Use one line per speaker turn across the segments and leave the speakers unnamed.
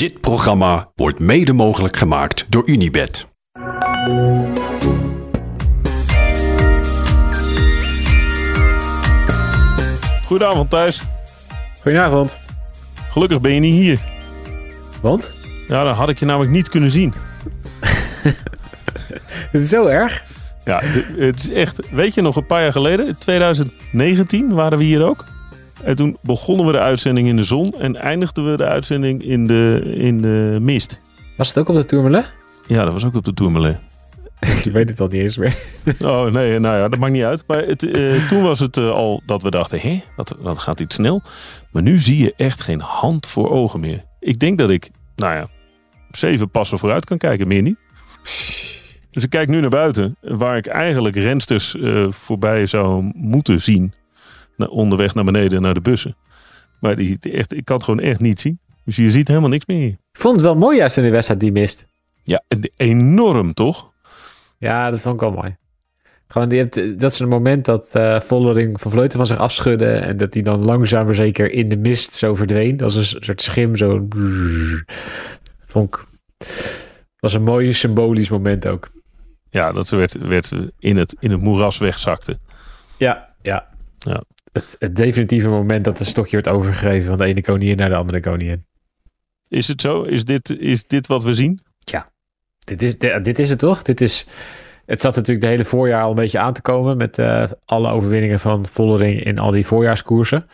Dit programma wordt mede mogelijk gemaakt door Unibed.
Goedenavond thuis.
Goedenavond.
Gelukkig ben je niet hier.
Want?
Ja, dan had ik je namelijk niet kunnen zien.
Is het zo erg?
Ja, het is echt... Weet je nog, een paar jaar geleden, in 2019, waren we hier ook. En toen begonnen we de uitzending in de zon en eindigden we de uitzending in de, in de mist.
Was het ook op de Tourmalet?
Ja, dat was ook op de Tourmalet.
Ik weet het al niet eens meer.
Oh nee, nou ja, dat maakt niet uit. Maar het, eh, toen was het eh, al dat we dachten, hé, dat, dat gaat iets snel. Maar nu zie je echt geen hand voor ogen meer. Ik denk dat ik, nou ja, zeven passen vooruit kan kijken, meer niet. Dus ik kijk nu naar buiten, waar ik eigenlijk rensters eh, voorbij zou moeten zien. Onderweg naar beneden naar de bussen. Maar die, echt, ik kan het gewoon echt niet zien. Dus je ziet helemaal niks meer.
Ik vond het wel mooi juist in de wedstrijd die mist.
Ja, en enorm toch?
Ja, dat vond ik wel mooi. Gewoon, die hebt, dat is een moment dat eh Vollering van Vleuten van zich afschudde. En dat hij dan langzaam maar zeker in de mist zo verdween. Als een soort schim, zo. Vond ik. was een mooi symbolisch moment ook.
Ja, dat ze werd, werd in, het, in het moeras wegzakte.
Ja, ja.
Ja.
Het, het definitieve moment dat het stokje wordt overgegeven van de ene koningin naar de andere koningin.
Is het zo? Is dit, is dit wat we zien?
Dit is, dit, dit is het toch? Dit is, het zat natuurlijk de hele voorjaar al een beetje aan te komen met eh, alle overwinningen van Vollering in al die voorjaarskoersen.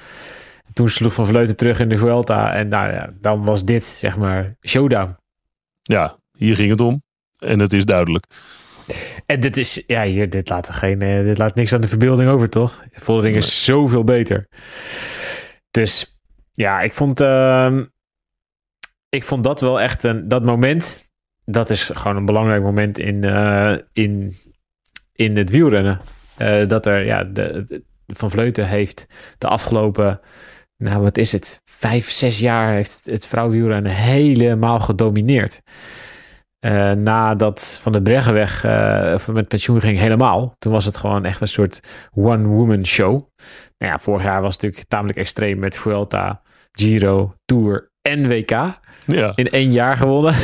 Toen sloeg Van Vleuten terug in de Vuelta en nou, ja, dan was dit zeg maar showdown.
Ja, hier ging het om. En het is duidelijk.
En dit is, ja, hier, dit laat, geen, eh, dit laat niks aan de verbeelding over, toch? Vollering is zoveel beter. Dus ja, ik vond, ehm, ik vond dat wel echt een, dat moment, dat is gewoon een belangrijk moment in, eh, in, in het wielrennen. Eh, dat er, ja, de, de- Van Vleuten heeft de afgelopen, nou wat is het, vijf, zes jaar heeft het, het vrouwenwielrennen helemaal gedomineerd. Eh, nadat Van de Breggenweg eh, met pensioen ging helemaal. Toen was het gewoon echt een soort one-woman show. Nou ja, vorig jaar was het natuurlijk tamelijk extreem met Vuelta, Giro, Tour en WK.
Ja,
In één jaar gewonnen.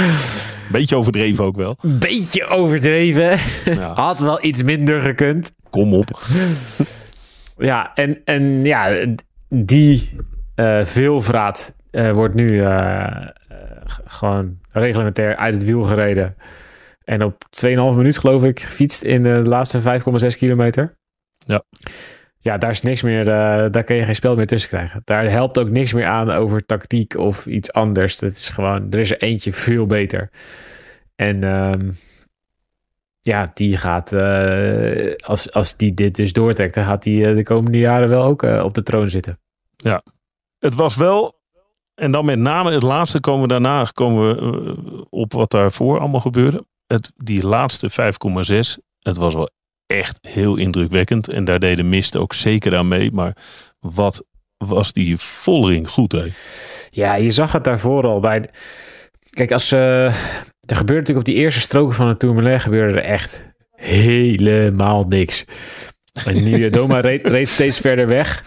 beetje overdreven ook wel.
Beetje overdreven.
Ja,
Had wel iets minder gekund.
kom op.
Ja, en, en ja, die eh veelvraat wordt nu gewoon reglementair uit het wiel gereden. En op 2,5 minuut geloof ik gefietst in de laatste 5,6 kilometer.
Ja.
Ja, daar is niks meer, eh, daar kun je geen spel meer tussen krijgen. Daar helpt ook niks meer aan over tactiek of iets anders. Het is gewoon, er is er eentje veel beter. En ehm, ja, die gaat, eh, als, als die dit dus doortrekt, dan gaat die eh, de komende jaren wel ook op de troon zitten.
Het was wel, en dan met name het laatste komen we daarna komen we eh, op wat daarvoor allemaal gebeurde. Het, die laatste 5,6, het was wel echt heel indrukwekkend. En daar deed de mist ook zeker aan mee. Maar wat was die Vollering goed, hè?
Ja, je zag het daarvoor al bij. Kijk, als eh, er gebeurde natuurlijk op die eerste stroken van het Tourmalet gebeurde er echt helemaal niks. En nu Doma reed, reed steeds verder weg.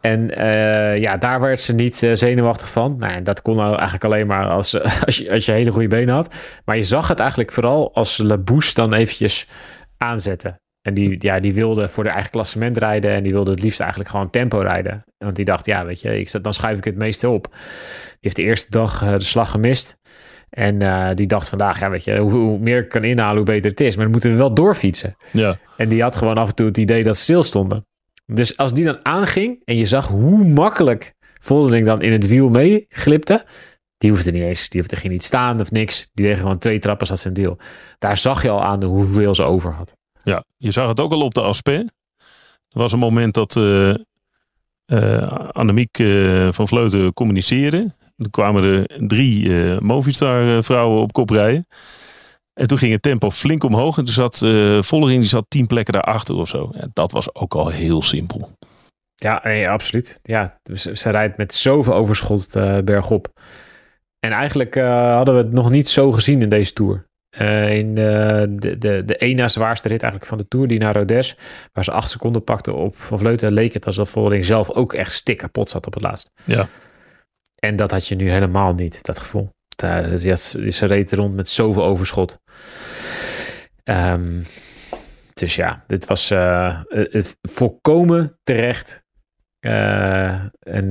En eh, ja, daar werd ze niet eh, zenuwachtig van. Nou, dat kon nou eigenlijk alleen maar als, als, je, als je hele goede benen had. Maar je zag het eigenlijk vooral als Labouche dan eventjes aanzette. En die, ja, die wilde voor de eigen klassement rijden. En die wilde het liefst eigenlijk gewoon tempo rijden. Want die dacht, ja, weet je, ik, dan schuif ik het meeste op. Die heeft de eerste dag eh, de slag gemist. En die dacht vandaag, ja, weet je, hoe, hoe meer ik kan inhalen, hoe beter het is. Maar dan moeten we wel doorfietsen.
Ja,
En die had gewoon af en toe het idee dat ze stil stonden. Dus als die dan aanging en je zag hoe makkelijk Voldering dan in het wiel meeglipte, die hoefde niet eens, die hoefde geen niet staan of niks. Die deed gewoon twee trappen, zat zijn deal. Daar zag je al aan hoeveel ze over had.
ja, je zag het ook al op de Aspen. Er was een moment dat eh, Annemiek eh, van Vleuten communiceerde. Er kwamen er drie eh Movistar eh, vrouwen op kop rijden. En toen ging het tempo flink omhoog. En toen zat eh Vollering, die zat tien plekken daarachter of zo. Ja, dat was ook al heel simpel.
Ja, nee, absoluut. Ja, dus ze rijdt met zoveel overschot eh, bergop. En eigenlijk eh, hadden we het nog niet zo gezien in deze Tour. In de, de, de één na zwaarste rit eigenlijk van de Tour, die naar Rodez, waar ze acht seconden pakte op Van Vleuten, leek het alsof Vollering zelf ook echt stik kapot zat op het laatst.
Ja.
En dat had je nu helemaal niet, dat gevoel. Uh, ja, ze reed rond met zoveel overschot. Um, dus ja, dit was uh, het volkomen terecht. Uh, een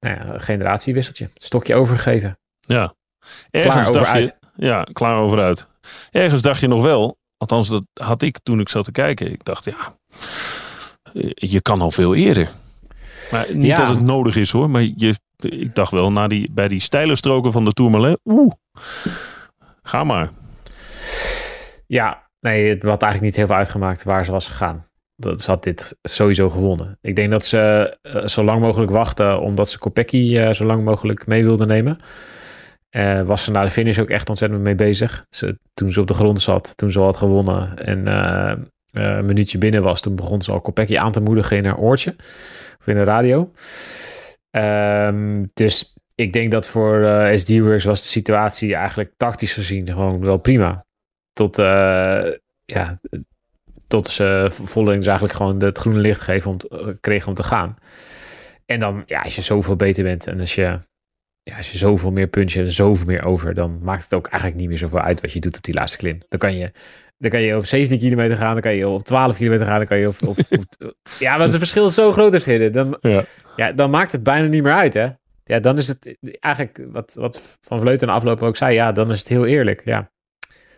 nou ja, generatiewisseltje. Stokje overgegeven.
Ja. Ergens
klaar
dacht
over
je, Ja, klaar over uit. Ergens dacht je nog wel, althans dat had ik toen ik zat te kijken. Ik dacht, ja, je kan al veel eerder. Maar niet
Ja.
dat het nodig is hoor, maar je, ik dacht wel na die, bij die steile stroken van de Tourmalet, oeh, ga maar.
Ja, nee, het had eigenlijk niet heel veel uitgemaakt waar ze was gegaan. Dat ze had dit sowieso gewonnen. Ik denk dat ze eh, zo lang mogelijk wachten, omdat ze Kopecky eh, zo lang mogelijk mee wilde nemen. Eh, was ze na de finish ook echt ontzettend mee bezig. Ze, toen ze op de grond zat, toen ze had gewonnen en een minuutje binnen was, toen begon ze al Kopecky aan te moedigen in haar oortje of in de radio. Ehm, dus ik denk dat voor eh SD-Works was de situatie eigenlijk tactisch gezien gewoon wel prima. Tot, eh, ja, tot ze Vollering dus eigenlijk gewoon het groene licht geven om te- kregen om te gaan. En dan, ja, als je zoveel beter bent en als je, ja, als je zoveel meer punchen en zoveel meer over, dan maakt het ook eigenlijk niet meer zoveel uit wat je doet op die laatste klim. Dan kan je, dan kan je op 17 kilometer gaan, dan kan je op 12 kilometer gaan, dan kan je op... op, op- ja, maar als het verschil zo groot is, Hidde, dan,
Ja.
ja, dan maakt het bijna niet meer uit, hè? Ja, dan is het eigenlijk wat, wat Van Vleuten aflopen ook zei. Ja, dan is het heel eerlijk. Ja,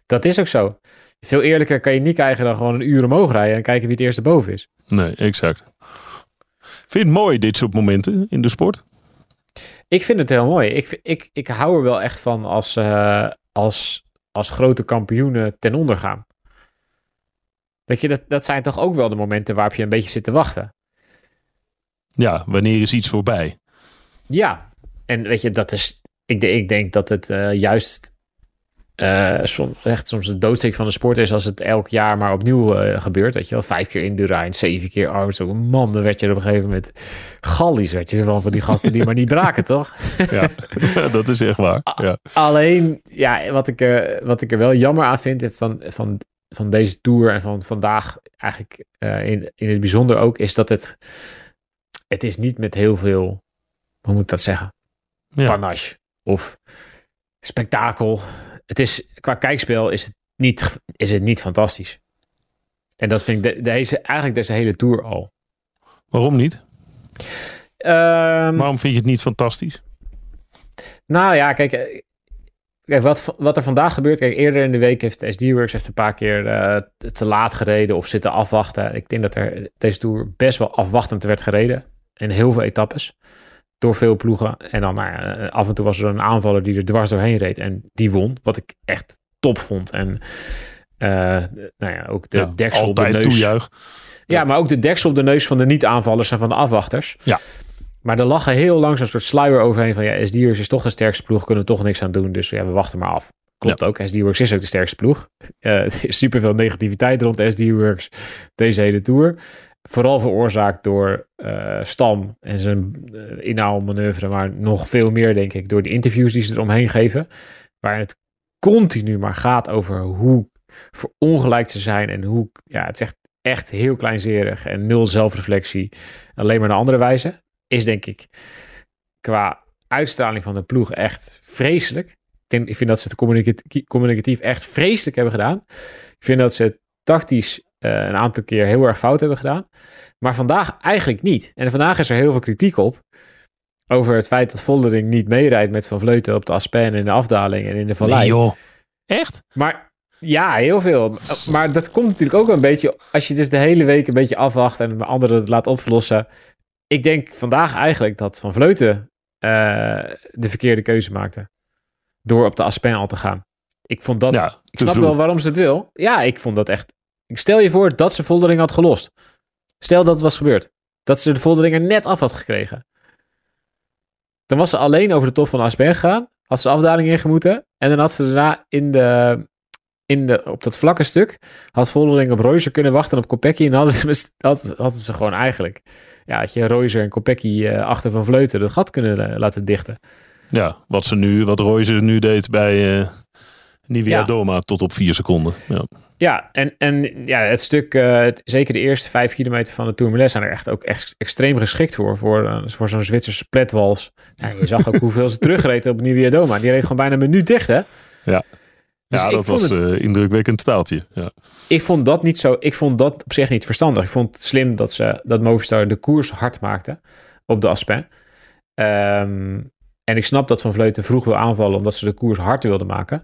dat is ook zo. Veel eerlijker kan je niet krijgen dan gewoon een uur omhoog rijden en kijken wie het eerste boven is.
Nee, exact. Vind je het mooi, dit soort momenten in de sport?
Ik vind het heel mooi. Ik, ik, ik hou er wel echt van als, eh, als, als grote kampioenen ten onder gaan. Dat, je, dat, dat zijn toch ook wel de momenten waarop je een beetje zit te wachten.
Ja, wanneer is iets voorbij?
Ja, en weet je, dat is. Ik, ik denk dat het eh, juist. Eh, soms, echt soms de doodsteek van de sport is als het elk jaar maar opnieuw eh, gebeurt. Weet je wel, vijf keer Indurain, zeven keer Arms. Zo, man, dan werd je op een gegeven moment gallies. Werd je zo van van die gasten die maar niet braken, toch?
Ja, dat is echt waar. Ja.
Alleen, ja, wat ik, er, wat ik er wel jammer aan vind van, van, van deze tour en van vandaag eigenlijk eh, in, in het bijzonder ook, is dat het, het is niet met heel veel, hoe moet ik dat zeggen,
Ja.
panache of spektakel. Het is, qua kijkspel is het niet, is het niet fantastisch. En dat vind ik de- deze, eigenlijk deze hele tour al.
Waarom niet?
Ehm,
Waarom vind je het niet fantastisch?
Nou ja, kijk, eh, kijk wat, wat er vandaag gebeurt. Kijk, eerder in de week heeft SD-Works heeft een paar keer eh, te- te laat gereden of zitten afwachten. Ik denk dat er deze tour best wel afwachtend werd gereden. In heel veel etappes. Door veel ploegen. En dan nou ja, af en toe was er een aanvaller die er dwars doorheen reed. En die won. Wat ik echt top vond. En eh, nou ja, ook de
Ja,
deksel op de neus.
toejuich.
Ja, maar ook de deksel op de neus van de niet-aanvallers en van de afwachters.
Ja.
Maar er lag heel langzaam een soort sluier overheen van... ja, SD-Works is toch de sterkste ploeg, kunnen we toch niks aan doen. Dus ja, we wachten maar af. Klopt ook, SD-Works is ook de sterkste ploeg. Eh, er is superveel negativiteit rond SD-Works deze hele Tour. Vooral veroorzaakt door eh, Stam en zijn uh, inhaalmanoeuvre... maar nog veel meer, denk ik, door de interviews die ze eromheen geven. Waar het continu maar gaat over hoe verongelijkt ze zijn... en hoe, ja, het is echt echt heel kleinzerig en nul zelfreflectie, alleen maar naar andere wijze, is denk ik qua uitstraling van de ploeg echt vreselijk. Ik, ik vind dat ze het communicatief, echt vreselijk hebben gedaan. Ik vind dat ze het tactisch een aantal keer heel erg fout hebben gedaan. Maar vandaag eigenlijk niet. En vandaag is er heel veel kritiek op. Over het feit dat Voldering niet meerijdt met Van Vleuten op de Aspen in de afdaling en in de vallei.
Nee, joh. Echt?
Maar ja, heel veel. Maar dat komt natuurlijk ook een beetje als je dus de hele week een beetje afwacht en de anderen het laat oplossen. Ik denk vandaag eigenlijk dat Van Vleuten uh, de verkeerde keuze maakte. Door op de Aspen al te gaan. Ik vond dat. Ja, ik snap wel waarom ze het wil. Ja, ik vond dat echt. Ik stel je voor dat ze Voldering had gelost. Stel dat het was gebeurd. Dat ze de Voldering er net af had gekregen. Dan was ze alleen over de top van Aspen gegaan. Had ze de afdaling ingemoeten. En dan had ze daarna in de, in de, op dat vlakke stuk had Voldering op Royzer kunnen wachten op Kopecky. En hadden ze, had, hadden ze gewoon eigenlijk, ja, had je Royzer en Kopecky uh, achter van Vleuten dat gat kunnen uh, laten dichten.
Ja, wat ze nu, wat Royzer nu deed bij uh, Nivea. Doma tot op vier seconden. Ja.
Ja, en, en ja, het stuk, eh, zeker de eerste vijf kilometer van de Tourmalet zijn er echt ook echt extreem geschikt voor. Voor, eh, voor zo'n Zwitserse pletwals. Je zag ook hoeveel ze terugreed op Nivea Doma. Die reed gewoon bijna een minuut dicht, hè?
Ja.
Dus
ja, dat was
het-
eh, indrukwekkend staaltje. Ja.
Ik vond dat niet zo. Ik vond dat op zich niet verstandig. Ik vond het slim dat ze dat Movistar de koers hard maakte op de Aspen. Ehm, en ik snap dat Van Vleuten vroeg wil aanvallen omdat ze de koers hard wilden maken.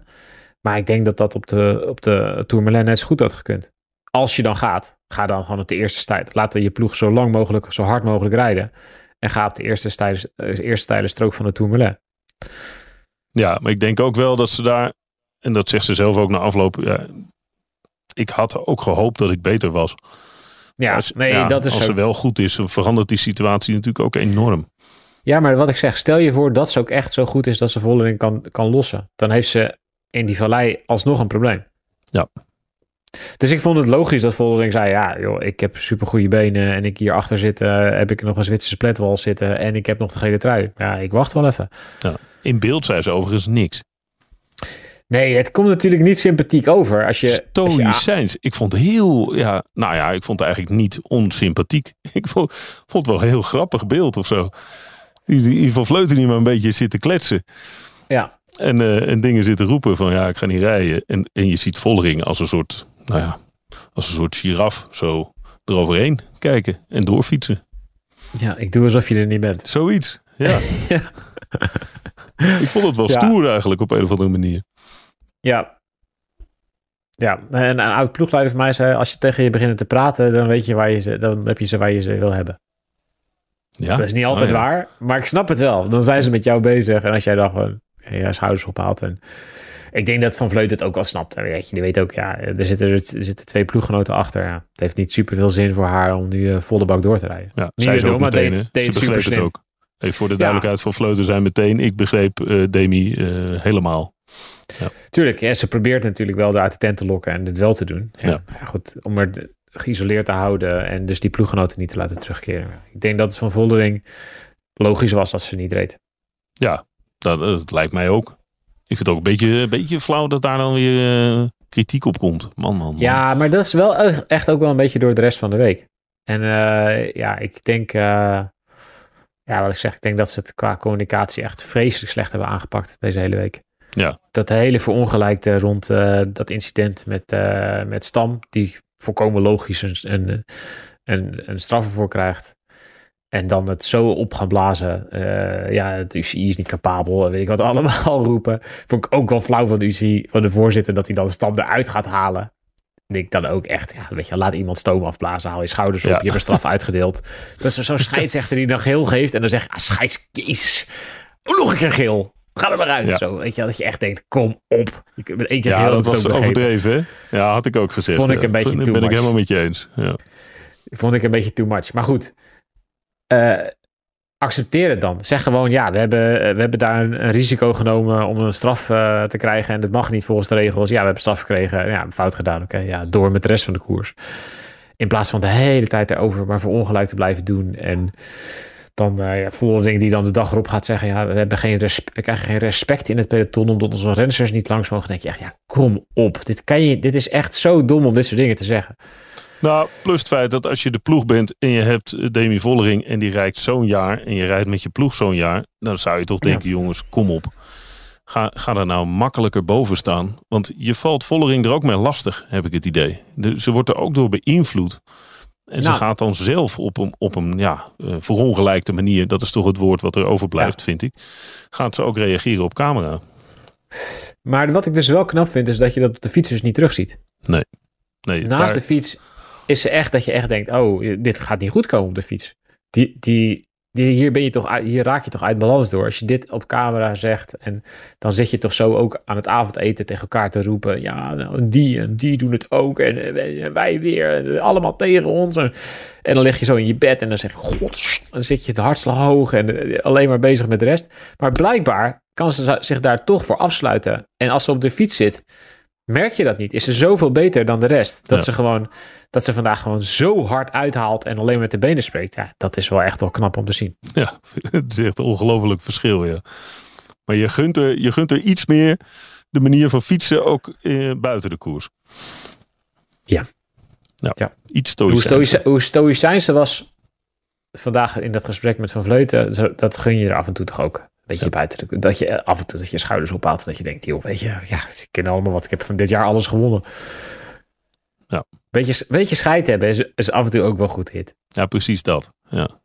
Maar ik denk dat dat op de, op de Tourmalet net zo goed had gekund. Als je dan gaat, ga dan gewoon op de eerste tijd. Laat je ploeg zo lang mogelijk, zo hard mogelijk rijden. En ga op de eerste steile, eh, eerste steile strook van de Tourmalet.
ja, maar ik denk ook wel dat ze daar, en dat zegt ze zelf ook na afloop. Ja, ik had ook gehoopt dat ik beter was.
Ja,
Als-
nee,
ja,
dat is
als ze wel goed is, verandert die situatie natuurlijk ook enorm.
Ja, maar wat ik zeg, stel je voor dat ze ook echt zo goed is dat ze Vollering kan, kan lossen. Dan heeft ze in die vallei alsnog een probleem.
Ja.
Dus ik vond het logisch dat Vollering zei, ja joh, ik heb supergoeie benen en ik hierachter zitten, heb ik nog een Zwitserse pletwal zitten en ik heb nog de gele trui. Ja, ik wacht wel even.
In beeld zei ze overigens niks.
Nee, het komt natuurlijk niet sympathiek over als je... als je-
Stoïcijns. Ik vond heel, ja, nou ja, ik vond het eigenlijk niet onsympathiek. Ik vond, vond het wel een heel grappig beeld of zo. Die, die, van Vleuten die maar een beetje zit te kletsen.
ja,
En, eh, en dingen zitten roepen van ja, ik ga niet rijden. En, en je ziet Vollering als een soort, nou ja, als een soort giraf zo eroverheen kijken en doorfietsen.
ja, ik doe alsof je er niet bent.
Zoiets, ja.
Ja.
ik vond het wel
Ja.
stoer eigenlijk op een of andere manier.
Ja. Ja, en een oud ploegleider van mij zei, als je tegen je begint te praten, dan weet je waar je ze, dan heb je ze waar je ze wil hebben.
Ja?
Dat is niet altijd
Oh, ja.
waar, maar ik snap het wel. Dan zijn ze met jou bezig en als jij dan gewoon je schouders ophaalt. En ik denk dat Van Vleut het ook wel snapt. En weet je, die weet ook, ja, er zitten, er zitten twee ploeggenoten achter. Ja. Het heeft niet super veel zin voor haar om nu eh, volle bak door te rijden.
Ja,
Niet
zij ook
Doma
meteen,
deed- deed
Ze
super
begreep het ook. Even voor de duidelijkheid van Vleuten zijn meteen, ik begreep eh, Demi eh, helemaal.
Tuurlijk, ja, ze probeert natuurlijk wel eruit de tent te lokken en dit wel te doen. Ja,
Ja.
ja, goed, om er de- geïsoleerd te houden en dus die ploeggenoten niet te laten terugkeren. Ik denk dat het van Voldering logisch was dat ze niet reed.
Ja, dat, dat lijkt mij ook. Ik vind het ook een beetje, een beetje flauw dat daar dan weer eh, kritiek op komt. Man, man, man.
Ja, maar dat is wel echt- ook wel een beetje door de rest van de week. En eh, ja, ik denk, eh, ja, wat ik zeg, ik denk dat ze het qua communicatie echt vreselijk slecht hebben aangepakt deze hele week.
Ja.
Dat hele verongelijkte rond eh, dat incident met, eh, met Stam, die volkomen logisch een, een, een, een straf ervoor krijgt. En dan het zo op gaan blazen. eh, ja, het UCI is niet capabel. Weet ik wat allemaal roepen. Vond ik ook wel flauw van de UCI, van de voorzitter, dat hij dan de stam eruit gaat halen. Denk ik dan ook echt, ja, weet je, laat iemand stoom afblazen, haal je schouders op,
Ja.
je hebt een straf uitgedeeld. Dat is zo'n scheidsrechter die dan geel geeft en dan zegt, ah, scheids, jezus, oh, nog een keer geel. Ga er maar uit.
Ja.
Zo, weet je, dat je echt denkt, kom op. Ik heb één keer
Ja,
geel
dat was overdreven, hè? Ja, had ik ook gezegd.
Vond ik een beetje too
ben ik helemaal met je eens. Ja.
Vond ik een beetje too much. Maar goed, eh, accepteer het dan. Zeg gewoon, ja, we hebben, eh, we hebben daar een, risico genomen om een straf eh, te krijgen. En dat mag niet volgens de regels. Ja, we hebben straf gekregen. Ja, fout gedaan. Oké, ja, door met de rest van de koers. In plaats van de hele tijd erover maar voor ongelijk te blijven doen. En dan eh ja, Vollering die dan de dag erop gaat zeggen... ja, we, hebben geen respe- we krijgen geen respect in het peloton... omdat onze renners niet langs mogen. Denk je echt, ja, kom op. Dit, kan je, dit is echt zo dom om dit soort dingen te zeggen.
Nou, plus het feit dat als je de ploeg bent en je hebt eh, Demi Vollering en die rijdt zo'n jaar en je rijdt met je ploeg zo'n jaar, dan zou je toch
Ja.
denken, jongens, kom op. Ga, ga daar nou makkelijker boven staan. Want je valt Vollering er ook mee lastig, heb ik het idee. De, ze wordt er ook door beïnvloed. En ze
Nou.
gaat dan zelf op een, op een ja, eh, verongelijkte manier, dat is toch het woord wat er overblijft, vind ik. Gaat ze ook reageren op camera.
Maar wat ik dus wel knap vind, is dat je dat op de fiets dus niet terugziet.
Nee,
Naast
daar-
de fiets is ze echt dat je echt denkt, oh, dit gaat niet goed komen op de fiets. Die, die, die, hier, ben je toch, hier raak je toch uit balans door. Als je dit op camera zegt en dan zit je toch zo ook aan het avondeten tegen elkaar te roepen. Ja, nou, die en die doen het ook en, wij- weer, allemaal tegen ons. En, en dan lig je zo in je bed en dan zeg je, god, dan zit je het hartslag hoog en eh, alleen maar bezig met de rest. Maar blijkbaar kan ze zich daar toch voor afsluiten. En als ze op de fiets zit, merk je dat niet. Is ze zoveel beter dan de rest. Dat
Ja.
ze gewoon, dat ze vandaag gewoon zo hard uithaalt en alleen met de benen spreekt. Ja, dat is wel echt wel knap om te zien.
Ja, het is echt een ongelooflijk verschil, ja. Maar je gunt er, je gunt er iets meer de manier van fietsen ook eh, buiten de koers.
Ja.
ja.
Ja.
Iets
Hoe,
stoïcijns.
stoïci hoe stoïcijns ze was vandaag in dat gesprek met Van Vleuten, dat gun je er af en toe toch ook. Beetje
Ja.
buiten de, dat je af en toe dat je schouders ophaalt en dat je denkt, joh, weet je, ja, ik ken allemaal wat. Ik heb van dit jaar alles gewonnen.
Ja.
Beetje, beetje scheid hebben is, is af en toe ook wel goed hit.
Ja, precies dat. Ja.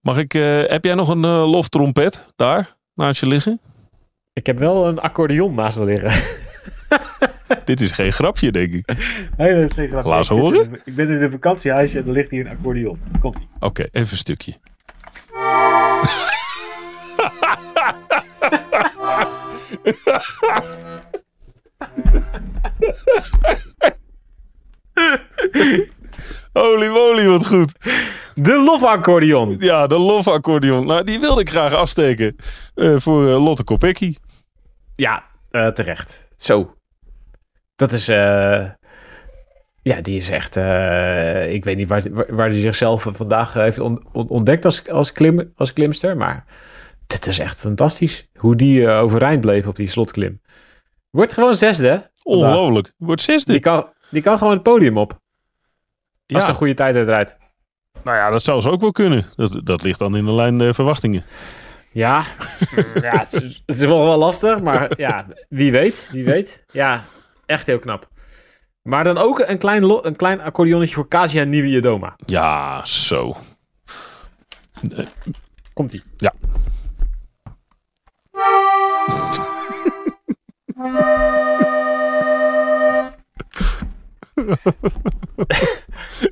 Mag ik, eh, heb jij nog een eh, loftrompet daar naast je liggen?
Ik heb wel een accordeon naast me liggen.
Dit is geen grapje, denk ik.
Nee, dat is geen grap.
Laat horen.
Ik ben in een vakantiehuisje en er ligt hier een accordeon. Komt ie.
Oké, even een stukje. Holy moly, wat goed.
De lofaccordeon.
Ja, de lofaccordeon. Nou, die wilde ik graag afsteken eh, voor eh, Lotte Kopecky.
Ja, eh, terecht. Zo. Dat is... eh, ja, die is echt... eh, ik weet niet waar, waar, waar hij zichzelf vandaag heeft on- on- ontdekt als, als, klim, als klimster. Maar dit is echt fantastisch. Hoe die eh, overeind bleef op die slotklim. Wordt gewoon zesde.
Ongelooflijk. Wordt zesde.
Die kan, die kan gewoon het podium op. Als ze
ja,
een goede tijd uitrijdt.
nou ja, dat zou ze ook wel kunnen. Dat, dat ligt dan in de lijn der verwachtingen.
Ja, ja het, is, het is wel, wel lastig, maar ja, wie weet, wie weet. Ja, echt heel knap. Maar dan ook een klein, lo- een klein accordeonnetje voor Casia Nieuwe
Ja, zo.
Komt-ie.
Ja.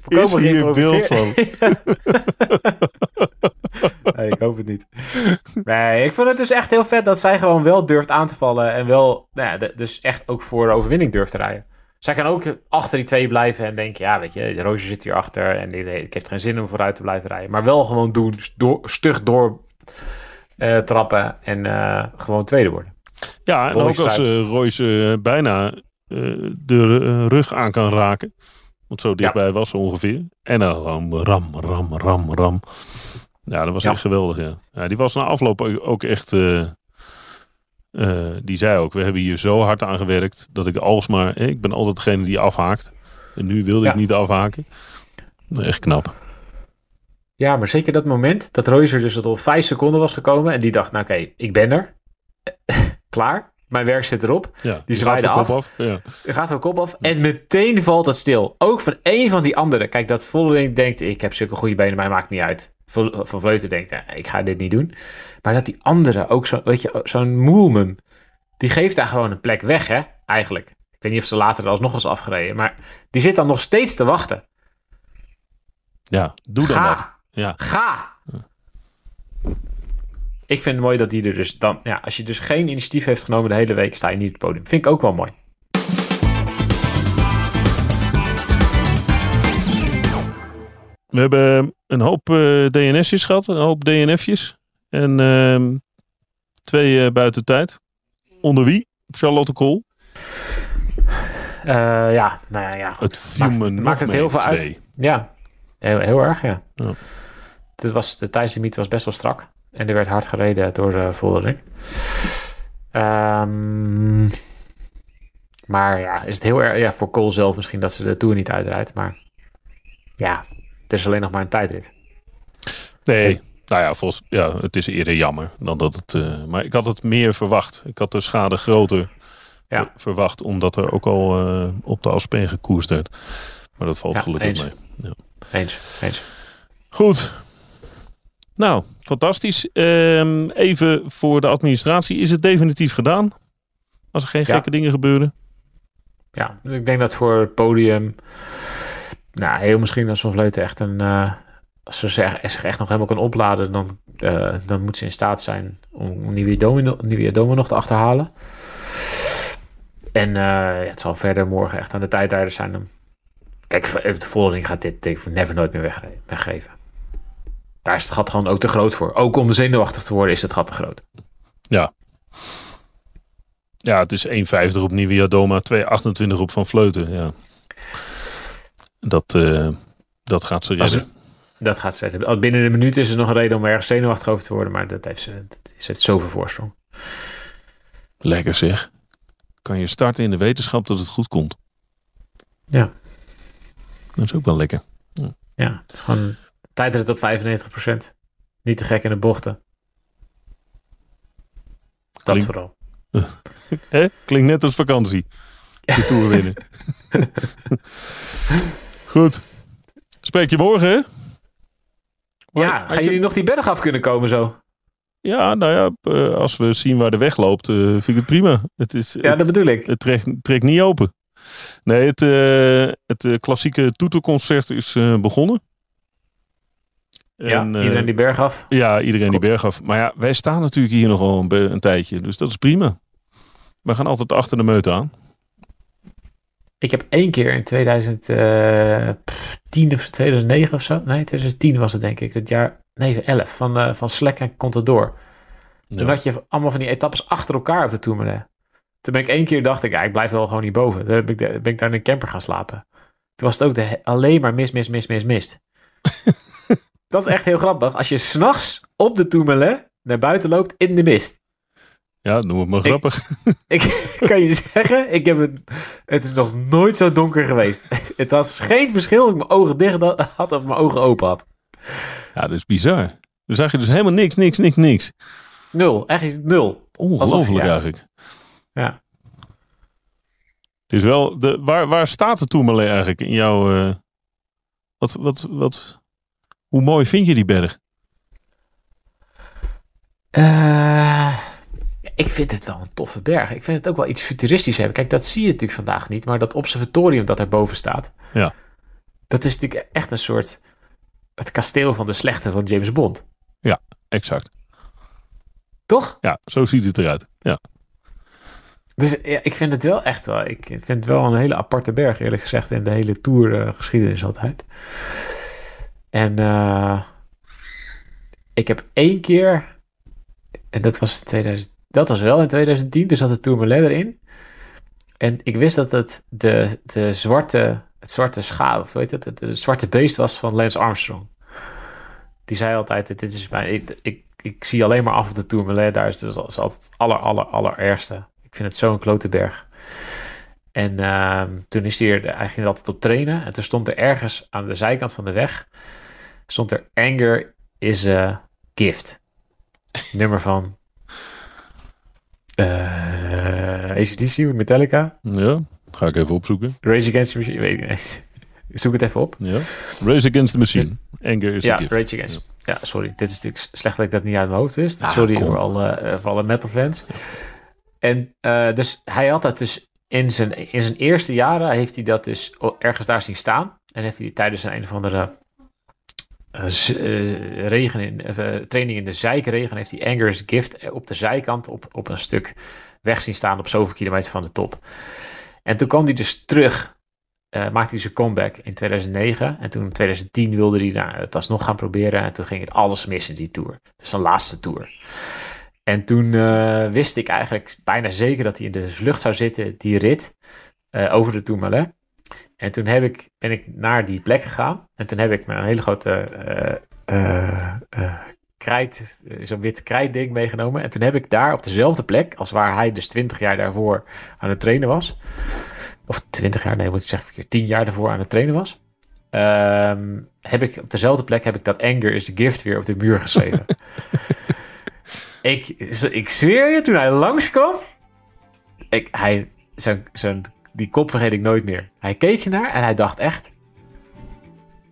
Is hier beeld van?
nee, ik hoop het niet. Nee, ik vond het dus echt heel vet dat zij gewoon wel durft aan te vallen. En wel, nou ja, dus echt ook voor de overwinning durft te rijden. Zij kan ook achter die twee blijven en denken, ja, weet je, de Roosje zit hier achter en ik, ik heeft geen zin om vooruit te blijven rijden. Maar wel gewoon doen, door, stug door eh, trappen en eh, gewoon tweede worden.
Ja, en
Royce
ook als uh, Royce eh, bijna eh, de rug aan kan raken. Want zo dichtbij was ze ongeveer. En dan gewoon ram, ram, ram, ram. Ja, dat was
Ja.
echt geweldig. Ja. ja, die was na afloop ook- ook echt. eh, eh, die zei ook: We hebben hier zo hard aan gewerkt. dat ik alsmaar. ik ben altijd degene die afhaakt. En nu wilde
Ja.
ik niet afhaken. Echt knap.
Ja, maar zeker dat moment dat Royce dus tot op vijf seconden was gekomen en die dacht, nou oké, ik ben er. Klaar, mijn werk zit erop.
Ja,
Die zwaaide af.
Ja.
Er gaat er kop af. En meteen valt het stil. Ook van één van die anderen. Kijk, dat Vollering denkt, ik heb zulke goede benen, mij maakt niet uit. Van Vleuten denkt, eh, ik ga dit niet doen. Maar dat die andere, ook zo, weet je, zo'n Moelman, die geeft daar gewoon een plek weg, hè, eigenlijk. Ik weet niet of ze later er alsnog was afgereden. Maar die zit dan nog steeds te wachten.
ja, doe dan
Ga.
wat. Ja.
Ga! Ik vind het mooi dat die er dus dan... Ja, als je dus geen initiatief heeft genomen de hele week, sta je niet op het podium. Vind ik ook wel mooi.
We hebben een hoop eh, DNS'jes gehad, een hoop DNF'jes. En ehm, twee eh, buiten tijd. Onder wie? Charlotte Kool.
Eh, ja, nou ja, ja goed.
Het viel
Maakt-
me
maakt
nog
het heel veel uit. Ja, heel, heel erg, ja.
Ja.
Dit was, de tijdslimiet was best wel strak. En er werd hard gereden door de Voldering. Ehm, maar ja, is het heel erg... Ja, voor Cole zelf misschien dat ze de Tour niet uitrijdt. Maar ja, het is alleen nog maar een tijdrit.
Nee, nou ja, volgens, ja, het is eerder jammer dan dat het. eh, maar ik had het meer verwacht. Ik had de schade groter
Ja.
verwacht, omdat er ook al eh, op de Aspen gekoerst werd. Maar dat valt
Ja,
gelukkig
eens.
mee.
Eens, eens.
Goed. Nou, fantastisch. Ehm, even voor de administratie. Is het definitief gedaan? Als er geen
Ja.
gekke dingen gebeuren?
Ja, ik denk dat voor het podium... Nou, heel misschien als Van Vleuten echt een... eh, als ze zich zich echt nog helemaal kan opladen... dan, eh, dan moet ze in staat zijn om nieuwe Domo, nieuwe Domo nog te achterhalen. En eh, ja, het zal verder morgen echt aan de tijdrijders zijn. Kijk, de Vollering gaat dit ik never nooit meer weggeven. Daar is het gat gewoon ook te groot voor. Ook om zenuwachtig te worden is het gat te groot.
Ja, het is 1,50 op Nivea Doma, 2,28 op Van Vleuten. Ja. Dat, eh, dat gaat ze
Als-
redden.
Dat gaat ze redden. Binnen de minuut is er nog een reden om ergens zenuwachtig over te worden. Maar dat heeft ze, dat is het zoveel voorsprong.
Lekker zeg. Kan je starten in de wetenschap dat het goed komt.
Ja.
Dat is ook wel lekker.
Ja, het is gewoon tijdrit op 95%. Niet te gek in de bochten. Dat vooral.
Klinkt net als vakantie. De Tour winnen. Goed. Spreek je morgen?
Ja, gaan
je-
jullie nog die berg af kunnen komen zo?
Ja, nou ja, eh, als we zien waar de weg loopt, eh, vind ik het prima. Het, is,
Ja, dat bedoel ik.
het trekt, trekt niet open. Nee, het, eh, het klassieke toeterconcert is begonnen.
Ja,
En,
iedereen die berg af.
Ja, iedereen die berg af. Maar ja, wij staan natuurlijk hier nog wel een, een tijdje. Dus dat is prima. We gaan altijd achter de meute aan.
Ik heb één keer in 2010 of 2009 of zo. Nee, 2010 was het denk ik. Het jaar, nee, 11 van, eh van Slek en Contador. Toen had je allemaal van die etappes achter elkaar op de Tourmalet. Toen ben ik één keer dacht ik, ja, ik blijf wel gewoon hierboven. Toen ben ik, de- ben ik daar in een camper gaan slapen. Toen was het ook de, alleen maar mist, mist, mist, mist, mist. dat is echt heel grappig. Als je s'nachts op de Tourmalet naar buiten loopt in de mist.
Ja, noem het maar grappig.
Ik kan je zeggen, ik heb het, het is nog nooit zo donker geweest. Het was geen verschil of ik mijn ogen dicht had of mijn ogen open had.
Ja, dat is bizar. Dan zag je dus helemaal niks, niks, niks, niks.
Nul, echt is het nul.
Ongelooflijk
ja.
eigenlijk.
Ja.
Het is wel, de, waar, waar staat de Tourmalet eigenlijk in jouw... eh, wat, wat, wat, hoe mooi vind je die berg?
Eh, ik vind het wel een toffe berg. Ik vind het ook wel iets futuristisch hebben. Kijk, dat zie je natuurlijk vandaag niet, maar dat observatorium dat erboven staat.
Ja.
Dat is natuurlijk echt een soort het kasteel van de slechte van James Bond.
Exact.
Toch?
Ja, zo ziet het eruit. Ja.
Dus ja, ik vind het wel echt wel. Ik vind het wel een hele aparte berg, eerlijk gezegd, in de hele tour geschiedenis altijd. En eh, ik heb één keer, en dat was, 2000, dat was wel in 2010, dus had de Tourmalet erin. En ik wist dat het de, de zwarte, het zwarte schaap, of hoe heet het, het, zwarte beest was van Lance Armstrong. Die zei altijd, dit is mijn, ik, ik, ik zie alleen maar af op de Tourmalet, daar is het is altijd het aller, aller, allerergste. Ik vind het zo'n klote berg. En ehm, toen is hij er, hij altijd op trainen. En toen stond er ergens aan de zijkant van de weg, stond er Anger is a gift. Nummer van eh ACDC, Metallica,
ja, ga ik even opzoeken.
Rage Against the Machine, weet ik niet. Zoek het even op.
Ja. Race Against the Machine. Anger is
Ja. Rage Against. Ja. sorry. Dit is natuurlijk slecht dat ik dat niet uit mijn hoofd wist.
Ah,
sorry
kom.
voor alle, eh, voor alle metal fans. En eh, dus hij had dat dus in zijn, in zijn eerste jaren heeft hij dat dus ergens daar zien staan. En heeft hij tijdens een, een of andere eh, eh, regen in, eh, training in de zijkregen heeft hij Anger's Gift op de zijkant op, op een stuk weg zien staan op zoveel kilometer van de top. En toen kwam hij dus terug maakte hij zijn comeback in 2009. En toen in 2010 wilde hij nou, het alsnog gaan proberen. En toen ging het alles mis in die tour. Dus zijn laatste tour. En toen wist ik eigenlijk bijna zeker dat hij in de vlucht zou zitten, die rit, over de Tourmalet. En toen heb ik, ben ik naar die plek gegaan. En toen heb ik mijn hele grote eh, eh, eh, krijt, zo'n wit krijtding meegenomen. En toen heb ik daar op dezelfde plek, als waar hij dus 20 jaar daarvoor aan het trainen was. Of 20 jaar, nee, moet ik zeggen, verkeerd, 10 jaar daarvoor aan het trainen was. ehm, heb ik op dezelfde plek heb ik dat Anger is the gift weer op de muur geschreven. ik, ik zweer je, toen hij langskwam, ik, hij, zijn, zijn, die kop vergeet ik nooit meer. Hij keek je naar en hij dacht echt,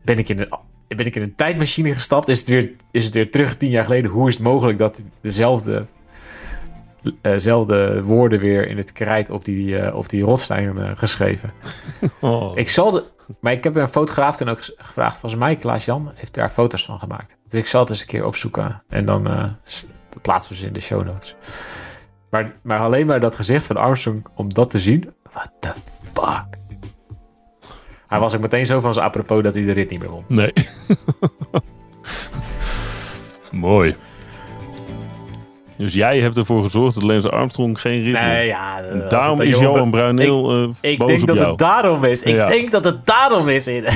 ben ik in een, ben ik in een tijdmachine gestapt? Is het, weer, is het weer terug tien jaar geleden? Hoe is het mogelijk dat dezelfde, eh, zelfde woorden weer in het krijt op die, eh, op die eh, geschreven?
Oh.
Ik zal de, maar ik heb een fotograaf toen ook gevraagd. Volgens mij, Klaas Jan, heeft daar foto's van gemaakt. Dus ik zal het eens een keer opzoeken. En dan plaatsen we ze in de show notes. Maar, maar alleen maar dat gezicht van Armstrong, om dat te zien. What the fuck? Hij was ook meteen zo van zijn apropos dat hij de rit niet meer won.
Nee. Mooi. Dus jij hebt ervoor gezorgd dat Lance Armstrong geen rit.
Nee, ja.
En daarom is
jongen,
Johan Bruineel eh
Ik
boos
denk
op
dat
jou.
het daarom is. Ik
Ja.
denk dat het daarom is. In.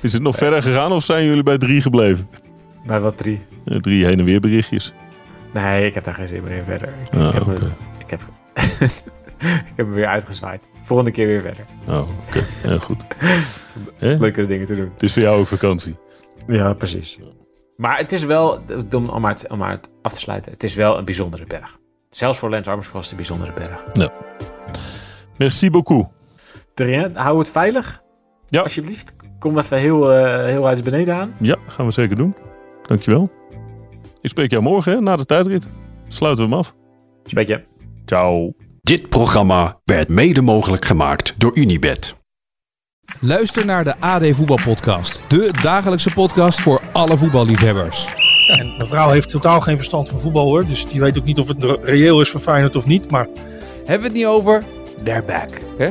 Is het nog verder gegaan of zijn jullie bij drie gebleven?
Maar wat drie?
Drie heen en weer berichtjes.
Nee, ik heb daar geen zin meer in verder. Ik,
Ah,
ik heb, me, ik, heb, ik heb me weer uitgezwaaid. Volgende keer weer verder.
Oh, oké. Ja, goed.
Leukere dingen te doen.
Het is voor jou ook vakantie.
Ja, precies. Maar het is wel, om, om, maar het, om maar het af te sluiten, het is wel een bijzondere berg. Zelfs voor Lance Armstrong was het een bijzondere berg.
Merci beaucoup.
Terien, hou het veilig.
Ja.
Alsjeblieft. Kom even heel, eh heel uit beneden aan.
Ja, gaan we zeker doen. Dankjewel. Ik spreek jou morgen hè, na de tijdrit. Sluiten we hem af.
Beetje.
Ciao.
Dit programma werd mede mogelijk gemaakt door Unibed.
Luister naar de AD Voetbalpodcast. De dagelijkse podcast voor alle voetballiefhebbers.
En mijn vrouw heeft totaal geen verstand van voetbal hoor. Dus die weet ook niet of het re- reëel is voor Feyenoord of niet. Maar
Hebben we het niet over? They're back. Hè?